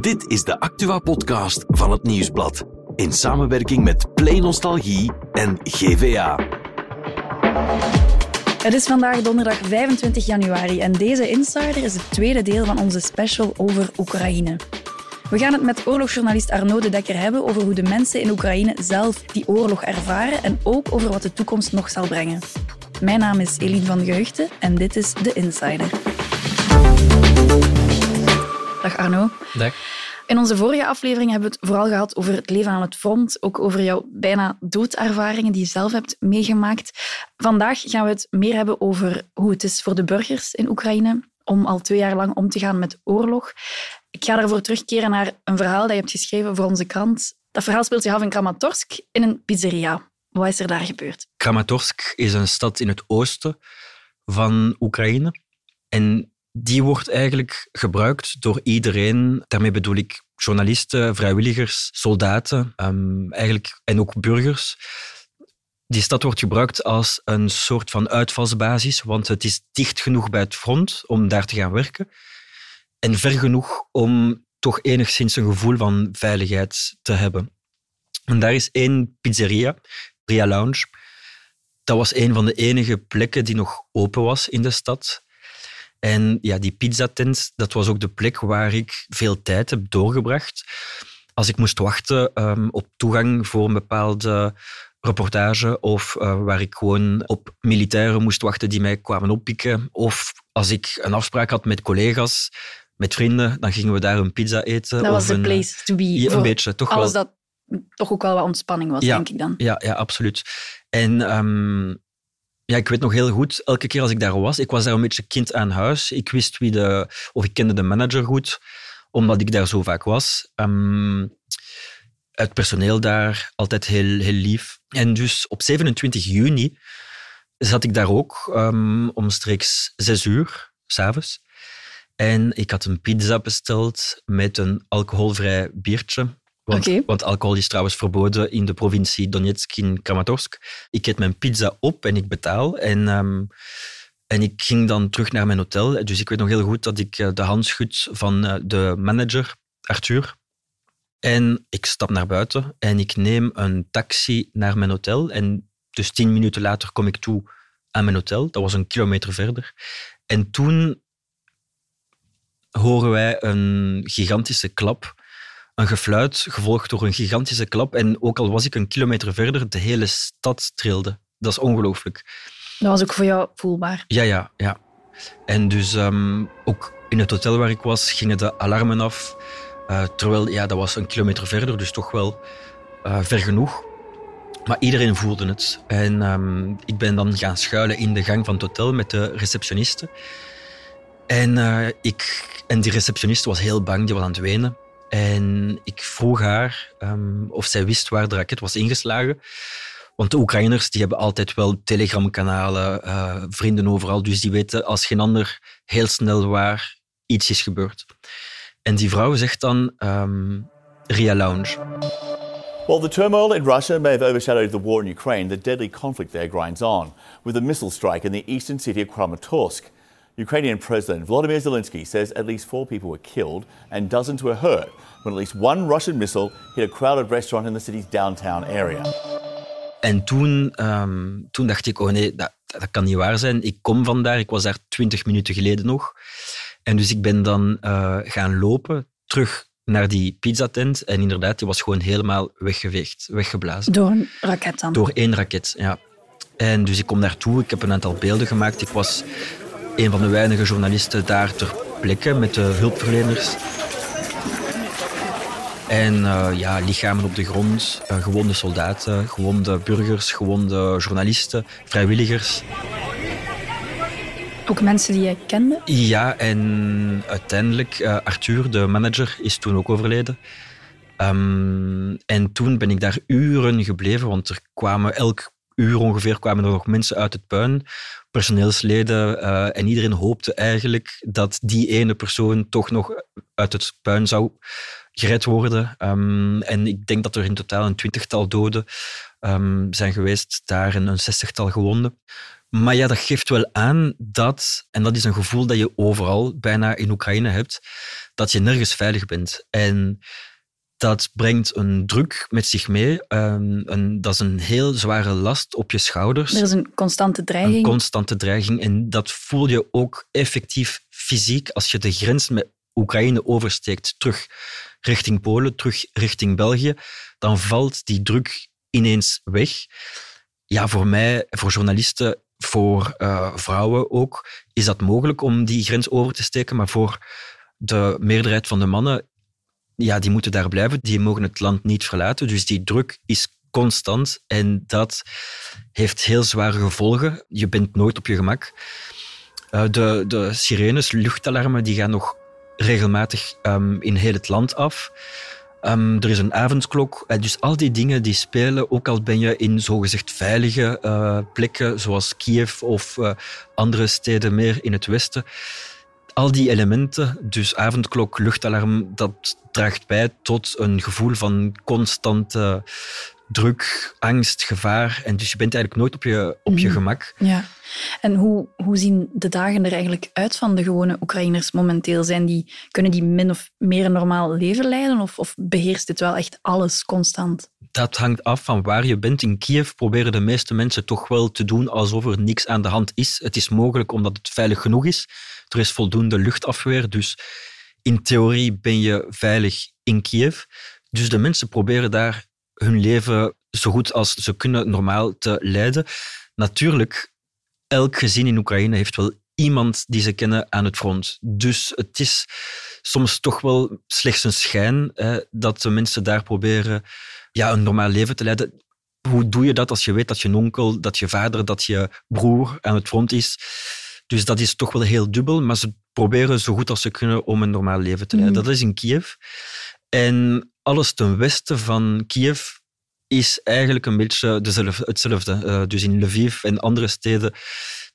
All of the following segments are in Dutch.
Dit is de Actua-podcast van het Nieuwsblad. In samenwerking met Play Nostalgie en GVA. Het is vandaag donderdag 25 januari en deze Insider is het tweede deel van onze special over Oekraïne. We gaan het met oorlogsjournalist Arnaud de Dekker hebben over hoe de mensen in Oekraïne zelf die oorlog ervaren en ook over wat de toekomst nog zal brengen. Mijn naam is Eline van Geugten en dit is de Insider. Dag Arno. Dag. In onze vorige aflevering hebben we het vooral gehad over het leven aan het front, ook over jouw bijna doodervaringen die je zelf hebt meegemaakt. Vandaag gaan we het meer hebben over hoe het is voor de burgers in Oekraïne om al twee jaar lang om te gaan met oorlog. Ik ga daarvoor terugkeren naar een verhaal dat je hebt geschreven voor onze krant. Dat verhaal speelt zich af in Kramatorsk in een pizzeria. Wat is er daar gebeurd? Kramatorsk is een stad in het oosten van Oekraïne. En die wordt eigenlijk gebruikt door iedereen. Daarmee bedoel ik journalisten, vrijwilligers, soldaten um, eigenlijk, en ook burgers. Die stad wordt gebruikt als een soort van uitvalsbasis, want het is dicht genoeg bij het front om daar te gaan werken en ver genoeg om toch enigszins een gevoel van veiligheid te hebben. En daar is één pizzeria, Ria Lounge. Dat was een van de enige plekken die nog open was in de stad. En ja, die pizzatent, dat was ook de plek waar ik veel tijd heb doorgebracht. Als ik moest wachten um, op toegang voor een bepaalde reportage of uh, waar ik gewoon op militairen moest wachten die mij kwamen oppikken. Of als ik een afspraak had met collega's, met vrienden, dan gingen we daar een pizza eten. Dat was de place to be. Ja, een beetje, toch alles wel. dat toch ook wel wat ontspanning was, Ja. denk ik dan. Ja, ja absoluut. En ehm, ja, ik weet nog heel goed, elke keer als ik daar was, ik was daar een beetje kind aan huis. Ik wist wie de, of ik kende de manager goed, omdat ik daar zo vaak was. Ehm, het personeel daar, altijd heel, heel lief. En dus op 27 juni zat ik daar ook, um, omstreeks zes uur, s'avonds. En ik had een pizza besteld met een alcoholvrij biertje. Want, alcohol is trouwens verboden in de provincie Donetsk in Kramatorsk. Ik eet mijn pizza op en ik betaal. En, ehm, en ik ging dan terug naar mijn hotel. Dus ik weet nog heel goed dat ik eh, de hand schud van eh, de manager, Arthur. En ik stap naar buiten en ik neem een taxi naar mijn hotel. En dus tien minuten later kom ik toe aan mijn hotel. Dat was een kilometer verder. En toen horen wij een gigantische klap. Een gefluit, gevolgd door een gigantische klap. En ook al was ik een kilometer verder, de hele stad trilde. Dat is ongelooflijk. Dat was ook voor jou voelbaar. Ja, ja, ja. En dus ehm, ook in het hotel waar ik was, gingen de alarmen af. Eh, terwijl, ja, dat was een kilometer verder, dus toch wel eh, ver genoeg. Maar iedereen voelde het. En ehm, ik ben dan gaan schuilen in de gang van het hotel met de receptioniste. En, eh, ik, en die receptioniste was heel bang, die was aan het wenen. En ik vroeg haar ehm, of zij wist waar de raket was ingeslagen. Want de Oekraïners die hebben altijd wel telegramkanalen, eh, vrienden overal. Dus die weten als geen ander heel snel waar iets is gebeurd. En die vrouw zegt dan ehm, Ria Lounge. While the turmoil in Russia may have overshadowed the war in Ukraine, the deadly conflict there grinds on, with a missile strike in the eastern city of Kramatorsk. Ukrainian President Volodymyr Zelensky says at least four people were killed and dozens were hurt when at least one Russian missile hit a crowded restaurant in the city's downtown area. En toen, ehm, toen dacht ik, oh nee, dat, dat kan niet waar zijn. Ik kom vandaar, ik was daar twintig minuten geleden nog. En dus ik ben dan eh, gaan lopen, terug naar die pizzatent. En inderdaad, die was gewoon helemaal weggeveegd, weggeblazen. Door een raket dan. Door één raket, ja. En dus ik kom daartoe, ik heb een aantal beelden gemaakt. Ik was een van de weinige journalisten daar ter plekke met de hulpverleners. En eh, ja, lichamen op de grond, eh, gewonde soldaten, gewonde burgers, gewonde journalisten, vrijwilligers. Ook mensen die jij kende. Ja, en uiteindelijk, eh, Arthur, de manager, is toen ook overleden. Ehm, en toen ben ik daar uren gebleven, want er kwamen elk uur ongeveer kwamen er nog mensen uit het puin, personeelsleden, eh, en iedereen hoopte eigenlijk dat die ene persoon toch nog uit het puin zou gered worden. Ehm, en ik denk dat er in totaal een twintigtal doden ehm, zijn geweest, daar en een zestigtal gewonden. Maar ja, dat geeft wel aan dat, en dat is een gevoel dat je overal bijna in Oekraïne hebt, dat je nergens veilig bent. En dat brengt een druk met zich mee. Um, dat is een heel zware last op je schouders. Er is een constante dreiging. Een constante dreiging. En dat voel je ook effectief fysiek als je de grens met Oekraïne oversteekt, terug richting Polen, terug richting België. Dan valt die druk ineens weg. Ja, voor mij, voor journalisten, voor uh, vrouwen ook, is dat mogelijk om die grens over te steken. Maar voor de meerderheid van de mannen ja, die moeten daar blijven. Die mogen het land niet verlaten. Dus die druk is constant en dat heeft heel zware gevolgen. Je bent nooit op je gemak. Uh, de, de sirenes, luchtalarmen, die gaan nog regelmatig um, in heel het land af. Um, er is een avondklok. Uh, dus al die dingen die spelen, ook al ben je in zogezegd veilige uh, plekken, zoals Kiev of andere steden meer in het westen, al die elementen, dus avondklok, luchtalarm, dat draagt bij tot een gevoel van constante druk, angst, gevaar. En dus je bent eigenlijk nooit op je, op je mhm. gemak. Ja. En hoe, hoe zien de dagen er eigenlijk uit van de gewone Oekraïners momenteel? Zijn die, kunnen die min of meer een normaal leven leiden? Of, of beheerst dit wel echt alles constant? Dat hangt af van waar je bent. In Kiev proberen de meeste mensen toch wel te doen alsof er niks aan de hand is. Het is mogelijk omdat het veilig genoeg is. Er is voldoende luchtafweer, dus in theorie ben je veilig in Kiev. Dus de mensen proberen daar hun leven zo goed als ze kunnen normaal te leiden. Natuurlijk, elk gezin in Oekraïne heeft wel iemand die ze kennen aan het front. Dus het is soms toch wel slechts een schijn hè, dat de mensen daar proberen ja, een normaal leven te leiden. Hoe doe je dat als je weet dat je onkel, dat je vader, dat je broer aan het front is? Dus dat is toch wel heel dubbel, maar ze proberen zo goed als ze kunnen om een normaal leven te leiden. Mhm. Dat is in Kiev. En alles ten westen van Kiev is eigenlijk een beetje hetzelfde. Uh, dus in Lviv en andere steden,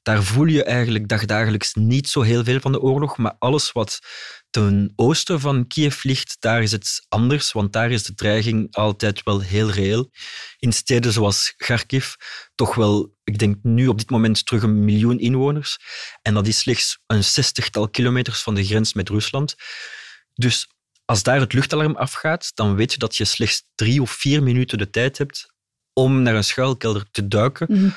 daar voel je eigenlijk dagdagelijks niet zo heel veel van de oorlog. Maar alles wat ten oosten van Kiev ligt, daar is het anders, want daar is de dreiging altijd wel heel reëel. In steden zoals Kharkiv, toch wel, ik denk nu op dit moment terug een miljoen inwoners. En dat is slechts een zestigtal kilometers van de grens met Rusland. Dus als daar het luchtalarm afgaat, dan weet je dat je slechts drie of vier minuten de tijd hebt om naar een schuilkelder te duiken. Mhm.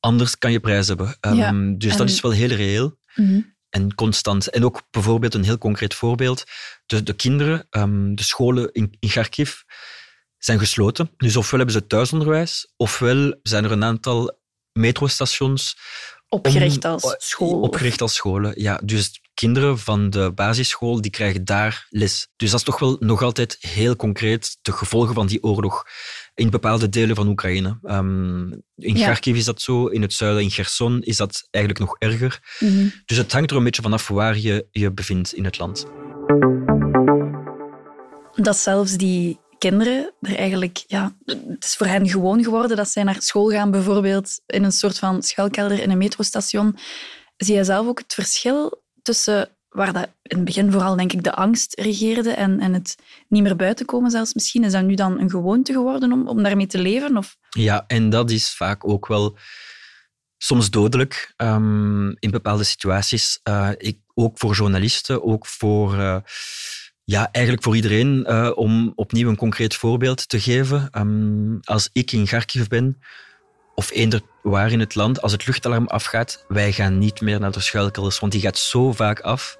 Anders kan je prijs hebben. Ehm, dus dat is wel heel reëel. Mhm en constant. En ook bijvoorbeeld een heel concreet voorbeeld. De, de kinderen, um, de scholen in, in Kharkiv zijn gesloten. Dus ofwel hebben ze thuisonderwijs, ofwel zijn er een aantal metrostations... Opgericht als school. Opgericht als scholen, ja. Dus kinderen van de basisschool die krijgen daar les. Dus dat is toch wel nog altijd heel concreet de gevolgen van die oorlog in bepaalde delen van Oekraïne. Um, in ja. Kharkiv is dat zo, in het zuiden, in Gerson is dat eigenlijk nog erger. Mhm. Dus het hangt er een beetje vanaf waar je je bevindt in het land. Dat zelfs die kinderen er eigenlijk, ja, het is voor hen gewoon geworden dat zij naar school gaan, bijvoorbeeld in een soort van schuilkelder in een metrostation. Zie je zelf ook het verschil tussen waar dat in het begin vooral denk ik de angst regeerde en, en het niet meer buiten komen zelfs misschien. Is dat nu dan een gewoonte geworden om, om daarmee te leven? Of? Ja, en dat is vaak ook wel soms dodelijk um, in bepaalde situaties. Uh, ik, ook voor journalisten, ook voor... Uh, ja, eigenlijk voor iedereen, uh, om opnieuw een concreet voorbeeld te geven. Um, als ik in Kharkiv ben, of eender waar in het land, als het luchtalarm afgaat, wij gaan niet meer naar de schuilkelders, want die gaat zo vaak af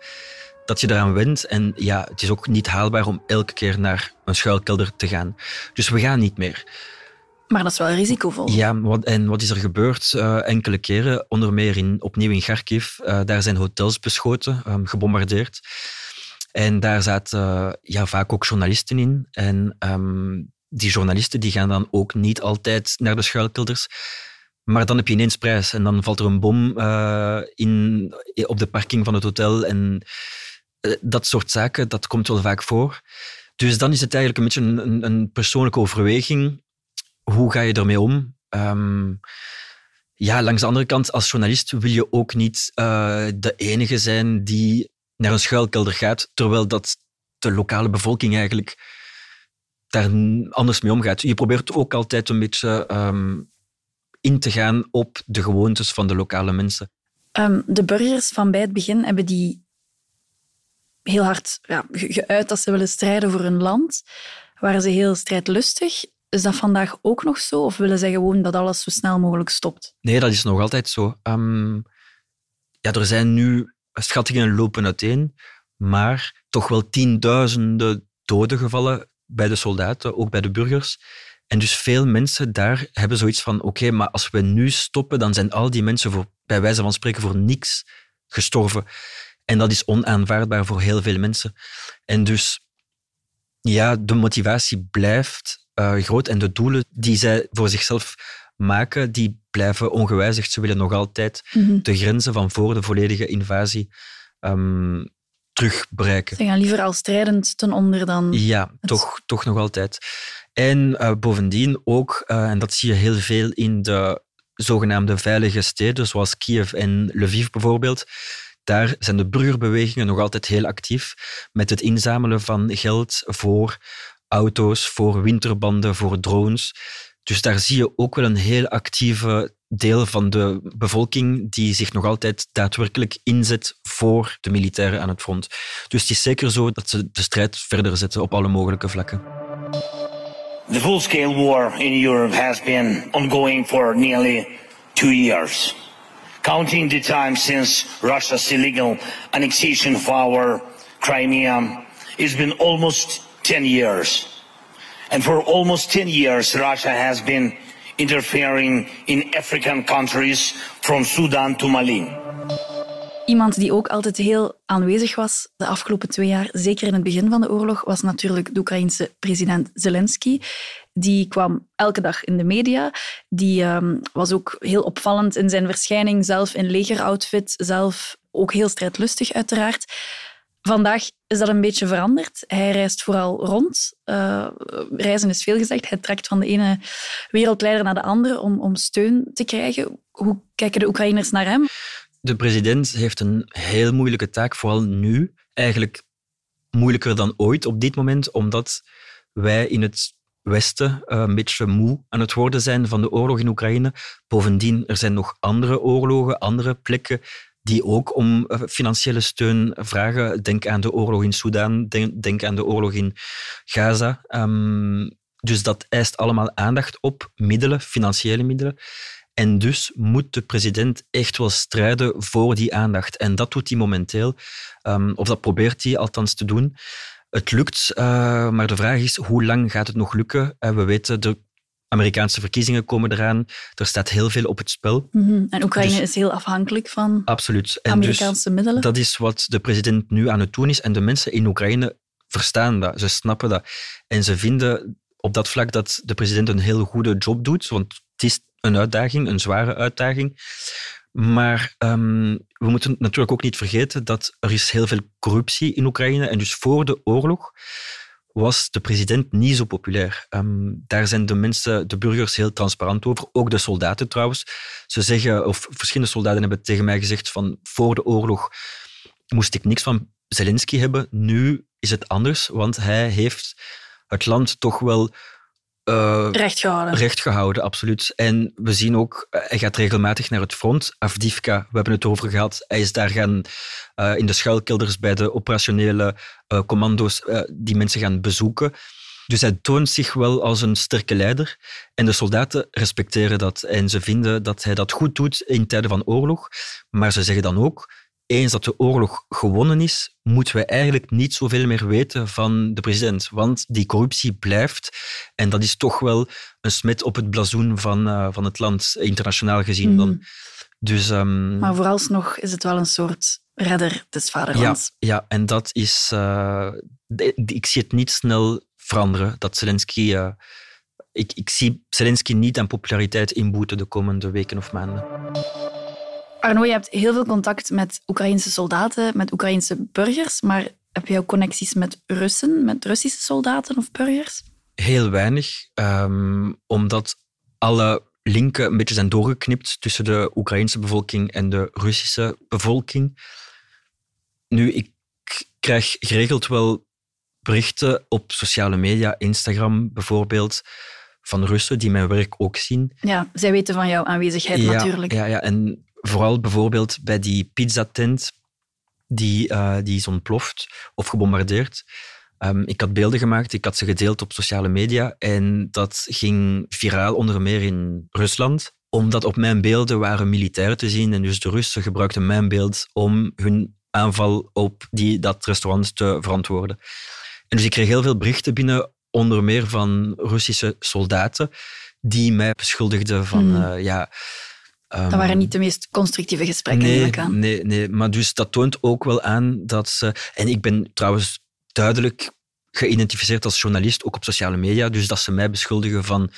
dat je eraan went. En ja, het is ook niet haalbaar om elke keer naar een schuilkelder te gaan. Dus we gaan niet meer. Maar dat is wel risicovol. Ja, wat, en wat is er gebeurd? Uh, enkele keren, onder meer in, opnieuw in Kharkiv, uh, daar zijn hotels beschoten, um, gebombardeerd. En daar zaten uh, ja, vaak ook journalisten in. En um, die journalisten die gaan dan ook niet altijd naar de schuilkelders. Maar dan heb je ineens prijs en dan valt er een bom uh, in, op de parking van het hotel. En uh, dat soort zaken, dat komt wel vaak voor. Dus dan is het eigenlijk een beetje een, een persoonlijke overweging. Hoe ga je ermee om? Um, ja, langs de andere kant, als journalist wil je ook niet uh, de enige zijn die naar een schuilkelder gaat, terwijl dat de lokale bevolking eigenlijk daar anders mee omgaat. Je probeert ook altijd een beetje um, in te gaan op de gewoontes van de lokale mensen. Um, de burgers van bij het begin hebben die heel hard ja, geuit dat ze willen strijden voor hun land. Waren ze heel strijdlustig? Is dat vandaag ook nog zo? Of willen zij gewoon dat alles zo snel mogelijk stopt? Nee, dat is nog altijd zo. Um, ja, er zijn nu schattingen lopen uiteen, maar toch wel tienduizenden doden gevallen bij de soldaten, ook bij de burgers. En dus veel mensen daar hebben zoiets van, oké, maar als we nu stoppen, dan zijn al die mensen voor, bij wijze van spreken voor niks gestorven. En dat is onaanvaardbaar voor heel veel mensen. En dus, ja, de motivatie blijft uh, groot en de doelen die zij voor zichzelf maken, die blijven ongewijzigd. Ze willen nog altijd Mhm. de grenzen van voor de volledige invasie terugbereiken. Ze gaan liever al strijdend ten onder dan... Ja, toch, toch nog altijd. En eh, bovendien ook, eh, en dat zie je heel veel in de zogenaamde veilige steden, zoals Kiev en Lviv bijvoorbeeld, daar zijn de burgerbewegingen nog altijd heel actief met het inzamelen van geld voor auto's, voor winterbanden, voor drones. Dus daar zie je ook wel een heel actieve deel van de bevolking die zich nog altijd daadwerkelijk inzet voor de militairen aan het front. Dus het is zeker zo dat ze de strijd verder zetten op alle mogelijke vlakken. The full scale war in Europe has been ongoing for nearly two years. Counting the time since Russia's illegal annexation of our Crimea, it's been almost 10 years. And for almost 10 years, Russia has been interfering in African countries from Sudan to Mali. Iemand die ook altijd heel aanwezig was de afgelopen twee jaar, zeker in het begin van de oorlog, was natuurlijk de Oekraïense president Zelensky. Die kwam elke dag in de media. Die um, was ook heel opvallend in zijn verschijning, zelf in legeroutfit, zelf ook heel strijdlustig uiteraard. Vandaag is dat een beetje veranderd. Hij reist vooral rond. Uh, reizen is veel gezegd. Hij trekt van de ene wereldleider naar de andere om, om steun te krijgen. Hoe kijken de Oekraïners naar hem? De president heeft een heel moeilijke taak, vooral nu. Eigenlijk moeilijker dan ooit op dit moment, omdat wij in het Westen uh, een beetje moe aan het worden zijn van de oorlog in Oekraïne. Bovendien, er zijn nog andere oorlogen, andere plekken die ook om uh, financiële steun vragen. Denk aan de oorlog in Soedan, denk, aan de oorlog in Gaza. Um, dus dat eist allemaal aandacht op, middelen, financiële middelen. En dus moet de president echt wel strijden voor die aandacht. En dat doet hij momenteel, um, of dat probeert hij althans te doen. Het lukt, uh, maar de vraag is hoe lang gaat het nog lukken? Uh, we weten, de Amerikaanse verkiezingen komen eraan. Er staat heel veel op het spel. Mm -hmm. En Oekraïne dus, is heel afhankelijk van absoluut. En Amerikaanse dus, middelen. Dat is wat de president nu aan het doen is. En de mensen in Oekraïne verstaan dat, ze snappen dat. En ze vinden op dat vlak dat de president een heel goede job doet. Want het is een uitdaging, een zware uitdaging. Maar um, we moeten natuurlijk ook niet vergeten dat er is heel veel corruptie in Oekraïne. En dus voor de oorlog was de president niet zo populair. Um, daar zijn de mensen, de burgers, heel transparant over. Ook de soldaten trouwens. Ze zeggen, of verschillende soldaten hebben tegen mij gezegd van voor de oorlog moest ik niks van Zelensky hebben. Nu is het anders, want hij heeft het land toch wel uh, recht gehouden. Recht gehouden, absoluut. En we zien ook, hij gaat regelmatig naar het front. Afdivka, we hebben het over gehad. Hij is daar gaan uh, in de schuilkelders bij de operationele uh, commando's die mensen gaan bezoeken. Dus hij toont zich wel als een sterke leider. En de soldaten respecteren dat. En ze vinden dat hij dat goed doet in tijden van oorlog. Maar ze zeggen dan ook, eens dat de oorlog gewonnen is, moeten we eigenlijk niet zoveel meer weten van de president. Want die corruptie blijft. En dat is toch wel een smet op het blazoen van, uh, van het land, internationaal gezien. Mm. Dan. Dus, um, maar vooralsnog is het wel een soort redder des vaderlands. Ja, ja en dat is... Uh, ik zie het niet snel veranderen, dat Zelensky... Uh, ik, ik zie Zelensky niet aan populariteit inboeten de komende weken of maanden. Arno, je hebt heel veel contact met Oekraïnse soldaten, met Oekraïnse burgers, maar heb je ook connecties met Russen, met Russische soldaten of burgers? Heel weinig, um, omdat alle linken een beetje zijn doorgeknipt tussen de Oekraïnse bevolking en de Russische bevolking. Nu, ik krijg geregeld wel berichten op sociale media, Instagram bijvoorbeeld, van Russen die mijn werk ook zien. Ja, zij weten van jouw aanwezigheid ja, natuurlijk. Ja, ja, en vooral bijvoorbeeld bij die pizzatent die, uh, die is ontploft of gebombardeerd. Um, ik had beelden gemaakt, ik had ze gedeeld op sociale media en dat ging viraal onder meer in Rusland omdat op mijn beelden waren militairen te zien en dus de Russen gebruikten mijn beeld om hun aanval op die, dat restaurant te verantwoorden. En dus ik kreeg heel veel berichten binnen, onder meer van Russische soldaten, die mij beschuldigden van, Hmm. uh, ja... dat waren niet de meest constructieve gesprekken, nee, aan. Nee, nee, maar dus dat toont ook wel aan dat ze... En ik ben trouwens duidelijk geïdentificeerd als journalist, ook op sociale media, dus dat ze mij beschuldigen van...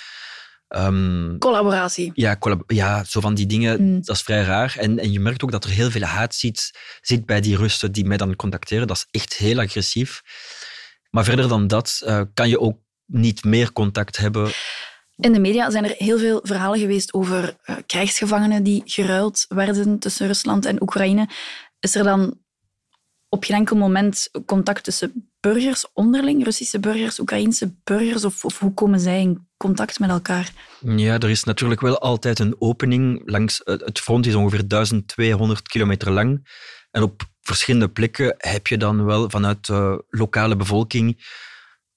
Um, Collaboratie. Ja, collab ja, zo van die dingen, Mm. dat is vrij raar. En, en je merkt ook dat er heel veel haat zit, zit bij die Russen die mij dan contacteren. Dat is echt heel agressief. Maar verder dan dat uh, kan je ook niet meer contact hebben. In de media zijn er heel veel verhalen geweest over uh, krijgsgevangenen die geruild werden tussen Rusland en Oekraïne. Is er dan op geen enkel moment contact tussen burgers onderling, Russische burgers, Oekraïnse burgers, of, of, hoe komen zij in contact met elkaar? Ja, er is natuurlijk wel altijd een opening langs het front is ongeveer 1200 kilometer lang en op verschillende plekken heb je dan wel vanuit de lokale bevolking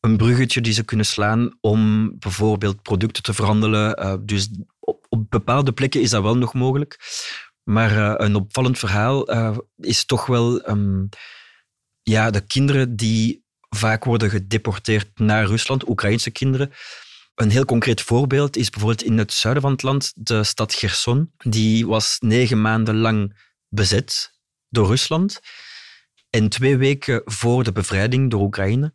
een bruggetje die ze kunnen slaan om bijvoorbeeld producten te verhandelen. Dus op, bepaalde plekken is dat wel nog mogelijk. Maar uh, een opvallend verhaal uh, is toch wel um, ja, de kinderen die vaak worden gedeporteerd naar Rusland, Oekraïnse kinderen. Een heel concreet voorbeeld is bijvoorbeeld in het zuiden van het land, de stad Gerson. Die was negen maanden lang bezet door Rusland. En twee weken voor de bevrijding door Oekraïne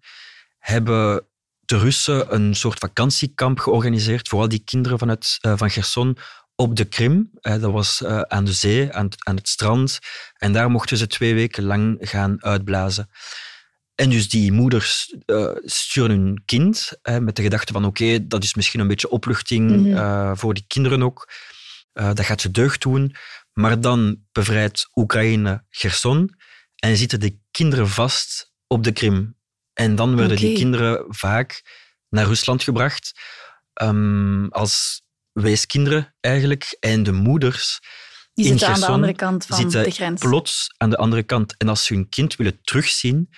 hebben de Russen een soort vakantiekamp georganiseerd voor al die kinderen van, het, uh, van Gerson op de Krim. Dat was uh, aan de zee, aan het, aan het, strand. En daar mochten ze twee weken lang gaan uitblazen. En dus die moeders uh, sturen hun kind met de gedachte van oké, okay, dat is misschien een beetje opluchting mm -hmm. voor die kinderen ook. dat gaat ze deugd doen. Maar dan bevrijdt Oekraïne Gerson en zitten de kinderen vast op de Krim. En dan werden okay. die kinderen vaak naar Rusland gebracht um, als weeskinderen eigenlijk. En de moeders die zitten Gerson aan de andere kant van de grens. plots aan de andere kant. En als ze hun kind willen terugzien,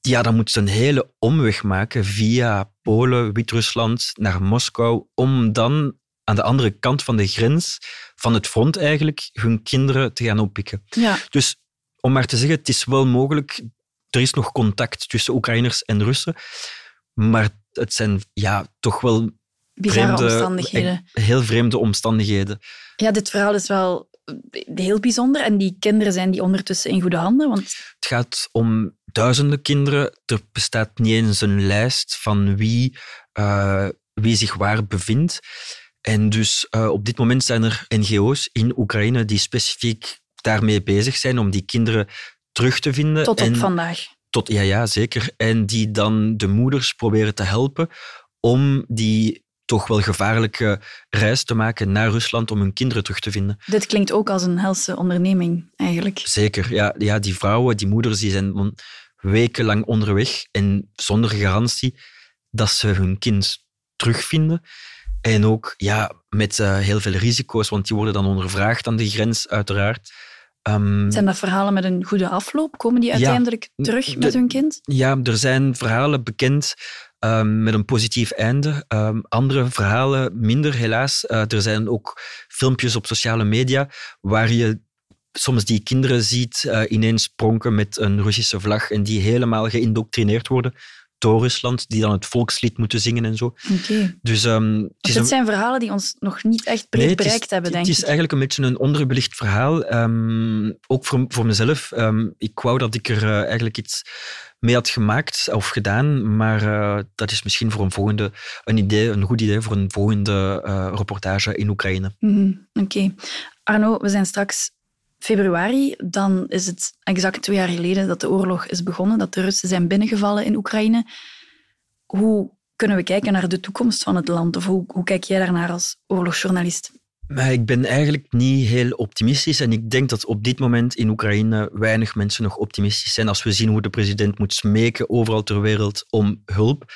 ja, dan moeten ze een hele omweg maken via Polen, Wit-Rusland, naar Moskou, om dan aan de andere kant van de grens, van het front eigenlijk, hun kinderen te gaan oppikken. Ja. Dus om maar te zeggen, het is wel mogelijk, er is nog contact tussen Oekraïners en Russen, maar het zijn ja, toch wel Bizarre vreemde, omstandigheden. Heel vreemde omstandigheden. Ja, dit verhaal is wel heel bijzonder. En die kinderen zijn die ondertussen in goede handen? Want... Het gaat om duizenden kinderen. Er bestaat niet eens een lijst van wie, uh, wie zich waar bevindt. En dus uh, op dit moment zijn er NGO's in Oekraïne die specifiek daarmee bezig zijn om die kinderen terug te vinden. Tot op en, vandaag. Tot, ja, ja, zeker. En die dan de moeders proberen te helpen om die toch wel gevaarlijke reis te maken naar Rusland om hun kinderen terug te vinden. Dit klinkt ook als een helse onderneming, eigenlijk. Zeker, ja. ja die vrouwen, die moeders, die zijn wekenlang onderweg en zonder garantie dat ze hun kind terugvinden. En ook ja, met uh, heel veel risico's, want die worden dan ondervraagd aan de grens, uiteraard. Um, zijn dat verhalen met een goede afloop? Komen die uiteindelijk ja, terug de, met hun kind? Ja, er zijn verhalen bekend um, met een positief einde. Um, andere verhalen minder, helaas. Uh, er zijn ook filmpjes op sociale media waar je soms die kinderen ziet uh, ineens pronken met een Russische vlag en die helemaal geïndoctrineerd worden door Rusland, die dan het volkslied moeten zingen en zo. Okay. Dus, um, dit een... zijn verhalen die ons nog niet echt breed nee, bereikt is, hebben, denk ik. ik. Het is eigenlijk een beetje een onderbelicht verhaal. Um, ook voor, voor mezelf. Um, ik wou dat ik er uh, eigenlijk iets mee had gemaakt of gedaan, maar uh, dat is misschien voor een volgende een idee, een goed idee voor een volgende uh, reportage in Oekraïne. Mm -hmm. Oké. Okay. Arno, we zijn straks februari, dan is het exact twee jaar geleden dat de oorlog is begonnen, dat de Russen zijn binnengevallen in Oekraïne. Hoe kunnen we kijken naar de toekomst van het land? Of hoe, kijk jij daarnaar als oorlogsjournalist? Maar ik ben eigenlijk niet heel optimistisch en ik denk dat op dit moment in Oekraïne weinig mensen nog optimistisch zijn als we zien hoe de president moet smeken overal ter wereld om hulp.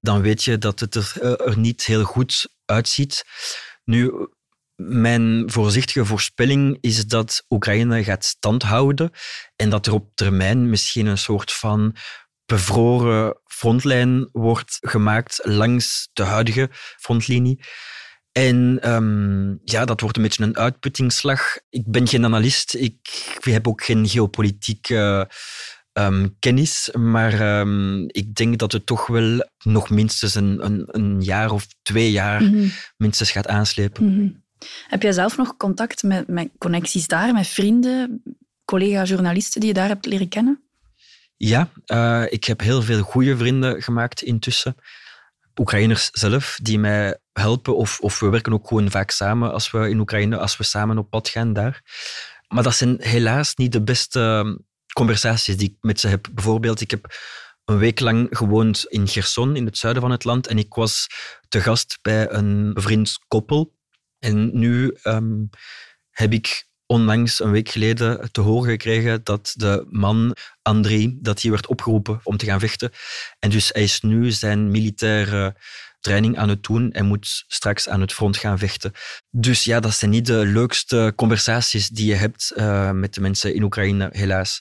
dan weet je dat het er, eh, er niet heel goed uitziet. Nu, mijn voorzichtige voorspelling is dat Oekraïne gaat standhouden en dat er op termijn misschien een soort van bevroren frontlijn wordt gemaakt langs de huidige frontlinie. En um, ja, dat wordt een beetje een uitputtingsslag. Ik ben geen analist, ik heb ook geen geopolitieke um, kennis, maar um, ik denk dat het toch wel nog minstens een, een, een jaar of twee jaar mm -hmm. minstens gaat aanslepen. Mm -hmm. Heb jij zelf nog contact met, met connecties daar, met vrienden, collega-journalisten die je daar hebt leren kennen? Ja, uh, ik heb heel veel goede vrienden gemaakt intussen. Oekraïners zelf die mij helpen, of, of we werken ook gewoon vaak samen als we in Oekraïne, als we samen op pad gaan daar. Maar dat zijn helaas niet de beste conversaties die ik met ze heb. Bijvoorbeeld, ik heb een week lang gewoond in Gerson, in het zuiden van het land, en ik was te gast bij een vriend koppel. En nu um, heb ik onlangs, een week geleden, te horen gekregen dat de man, André, dat hij werd opgeroepen om te gaan vechten. En dus hij is nu zijn militaire training aan het doen en moet straks aan het front gaan vechten. Dus ja, dat zijn niet de leukste conversaties die je hebt uh, met de mensen in Oekraïne, helaas.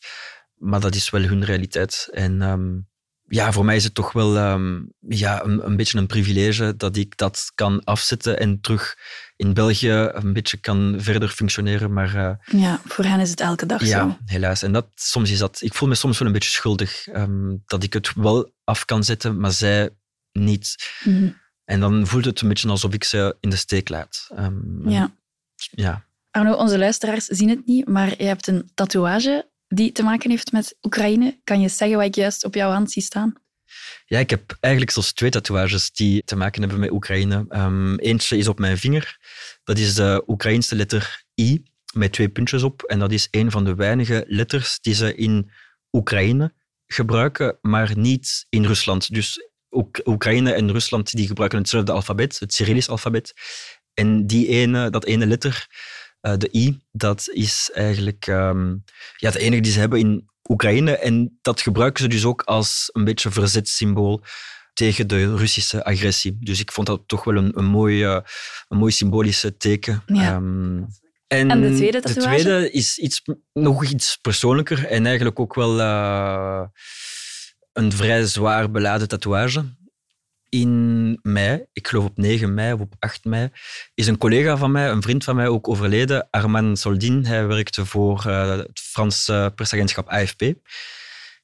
Maar dat is wel hun realiteit. En um, ja, voor mij is het toch wel um, ja, een, een, beetje een privilege dat ik dat kan afzetten en terug in België een beetje kan verder functioneren. Maar, uh, ja, voor hen is het elke dag ja, zo. helaas. En dat, soms is dat, ik voel me soms wel een beetje schuldig um, dat ik het wel af kan zetten, maar zij niet. Mm -hmm. En dan voelt het een beetje alsof ik ze in de steek laat. Um, ja. ja. Arno, onze luisteraars zien het niet, maar je hebt een tatoeage die te maken heeft met Oekraïne. Kan je zeggen wat ik juist op jouw hand zie staan? Ja, ik heb eigenlijk zelfs twee tatoeages die te maken hebben met Oekraïne. Um, eentje is op mijn vinger. Dat is de Oekraïnse letter I met twee puntjes op. En dat is een van de weinige letters die ze in Oekraïne gebruiken, maar niet in Rusland. Dus Oek Oekraïne en Rusland die gebruiken hetzelfde alfabet, het Cyrillisch alfabet. En die ene, dat ene letter, uh, de I, dat is eigenlijk um, ja, het enige die ze hebben in Oekraïne. En dat gebruiken ze dus ook als een beetje verzetsymbool tegen de Russische agressie. Dus ik vond dat toch wel een, een, mooi, uh, een mooi symbolische teken. Ja. Um, en, en, de tweede tatoeage? De tweede is iets, nog iets persoonlijker en eigenlijk ook wel uh, een vrij zwaar beladen tatoeage. In mei, ik geloof op 9 mei of op 8 mei, is een collega van mij, een vriend van mij, ook overleden. Armand Soldin. Hij werkte voor uh, het Franse persagentschap AFP.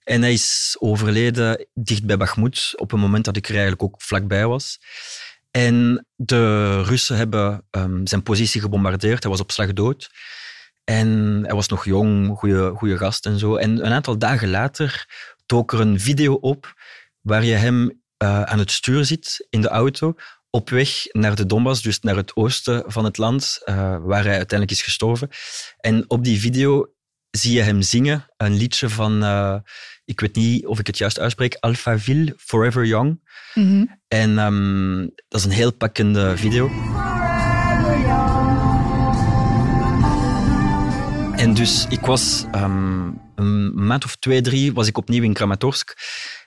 En hij is overleden dicht bij Bakhmut, op een moment dat ik er eigenlijk ook vlakbij was. En de Russen hebben um, zijn positie gebombardeerd. Hij was op slag dood. En hij was nog jong, goede gast en zo. En een aantal dagen later dook er een video op waar je hem uh, aan het stuur zit in de auto op weg naar de Donbass, dus naar het oosten van het land, uh, waar hij uiteindelijk is gestorven. En op die video zie je hem zingen een liedje van, uh, ik weet niet of ik het juist uitspreek, Alphaville, Forever Young. Mm -hmm. En um, dat is een heel pakkende video. En dus ik was um, een maand of twee, drie, was ik opnieuw in Kramatorsk.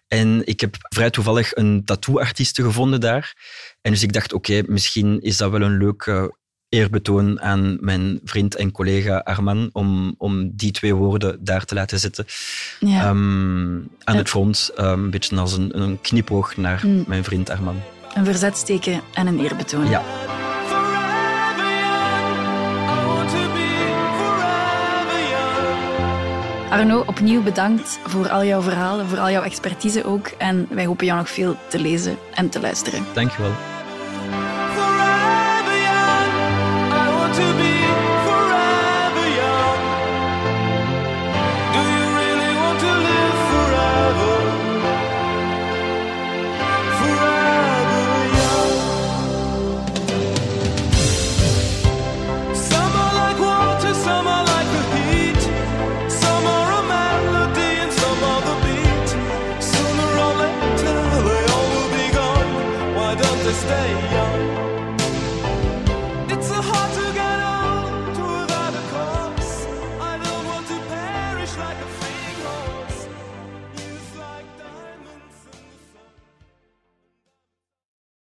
En ik heb vrij toevallig een tattooartieste gevonden daar. En dus ik dacht, oké, okay, misschien is dat wel een leuk uh, eerbetoon aan mijn vriend en collega Arman om, om die twee woorden daar te laten zitten. Ja. Um, aan het front, um, een beetje als een, een knipoog naar mm. mijn vriend Arman. Een verzetsteken en een eerbetoon. Ja. Arno, opnieuw bedankt voor al jouw verhalen, voor al jouw expertise ook. En wij hopen jou nog veel te lezen en te luisteren. Dankjewel.